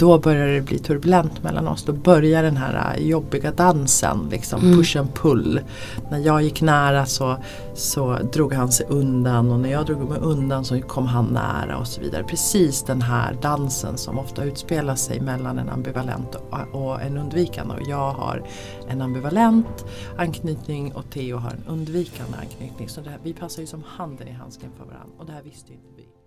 då börjar det bli turbulent mellan oss. Då börjar den här äh, jobbiga dansen, liksom Mm. push and pull. När jag gick nära så, så drog han sig undan och när jag drog mig undan så kom han nära och så vidare. Precis den här dansen som ofta utspelar sig mellan en ambivalent och, och en undvikande. Och jag har en ambivalent anknytning och Theo har en undvikande anknytning. Så det här, vi passar ju som handen i handsken för varandra och det här visste ju inte vi.